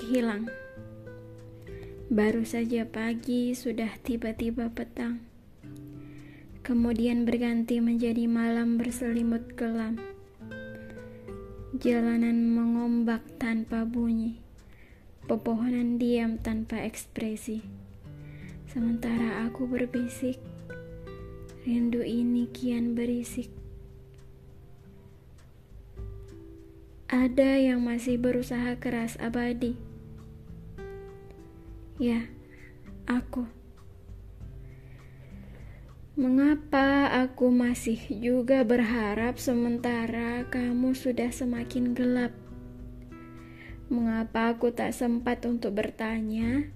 hilang. Baru saja pagi sudah tiba-tiba petang. Kemudian berganti menjadi malam berselimut kelam. Jalanan mengombak tanpa bunyi. Pepohonan diam tanpa ekspresi. Sementara aku berbisik, rindu ini kian berisik. Ada yang masih berusaha keras abadi. Ya, aku. Mengapa aku masih juga berharap sementara kamu sudah semakin gelap? Mengapa aku tak sempat untuk bertanya?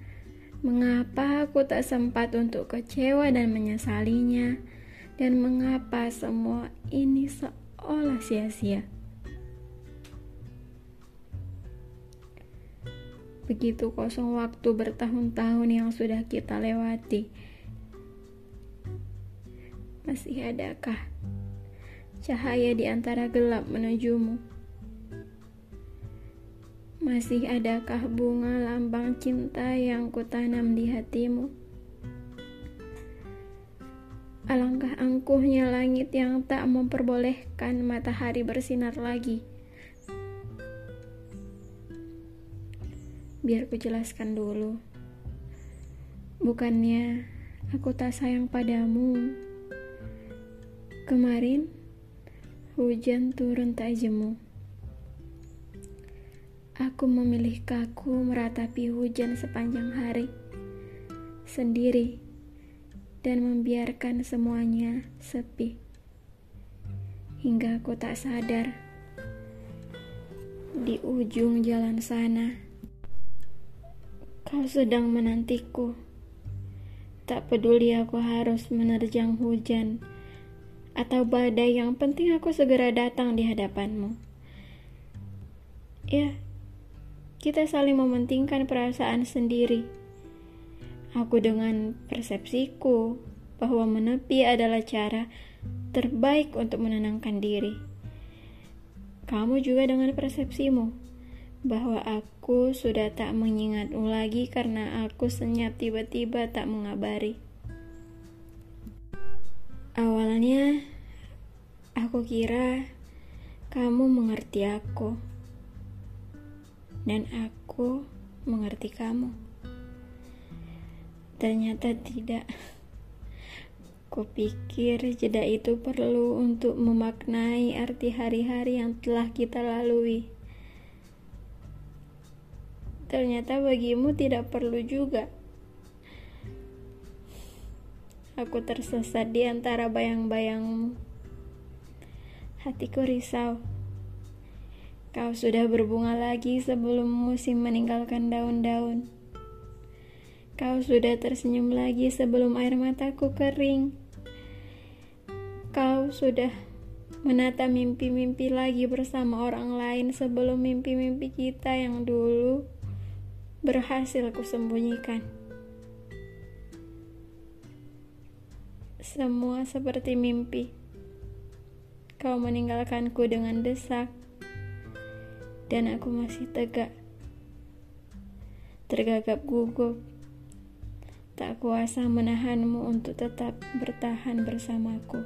Mengapa aku tak sempat untuk kecewa dan menyesalinya? Dan mengapa semua ini seolah sia-sia? Begitu kosong waktu bertahun-tahun yang sudah kita lewati. Masih adakah cahaya di antara gelap menujumu? Masih adakah bunga lambang cinta yang kutanam di hatimu? Alangkah angkuhnya langit yang tak memperbolehkan matahari bersinar lagi. Biar ku jelaskan dulu. Bukannya aku tak sayang padamu. Kemarin hujan turun tak jemu. Aku memilih kaku meratapi hujan sepanjang hari sendiri dan membiarkan semuanya sepi hingga aku tak sadar di ujung jalan sana Kau sedang menantiku. Tak peduli aku harus menerjang hujan atau badai, yang penting aku segera datang di hadapanmu. Ya, kita saling mementingkan perasaan sendiri. Aku dengan persepsiku bahwa menepi adalah cara terbaik untuk menenangkan diri. Kamu juga dengan persepsimu bahwa aku sudah tak mengingatmu lagi karena aku senyap tiba-tiba tak mengabari. Awalnya, aku kira kamu mengerti aku, dan aku mengerti kamu. Ternyata tidak. Kupikir jeda itu perlu untuk memaknai arti hari-hari yang telah kita lalui. Ternyata bagimu tidak perlu juga. Aku tersesat di antara bayang-bayangmu. Hatiku risau. Kau sudah berbunga lagi sebelum musim meninggalkan daun-daun. Kau sudah tersenyum lagi sebelum air mataku kering. Kau sudah menata mimpi-mimpi lagi bersama orang lain sebelum mimpi-mimpi kita yang dulu berhasil kusembunyikan. Semua seperti mimpi. Kau meninggalkanku dengan desak, dan aku masih tegak, tergagap gugup, tak kuasa menahanmu untuk tetap bertahan bersamaku.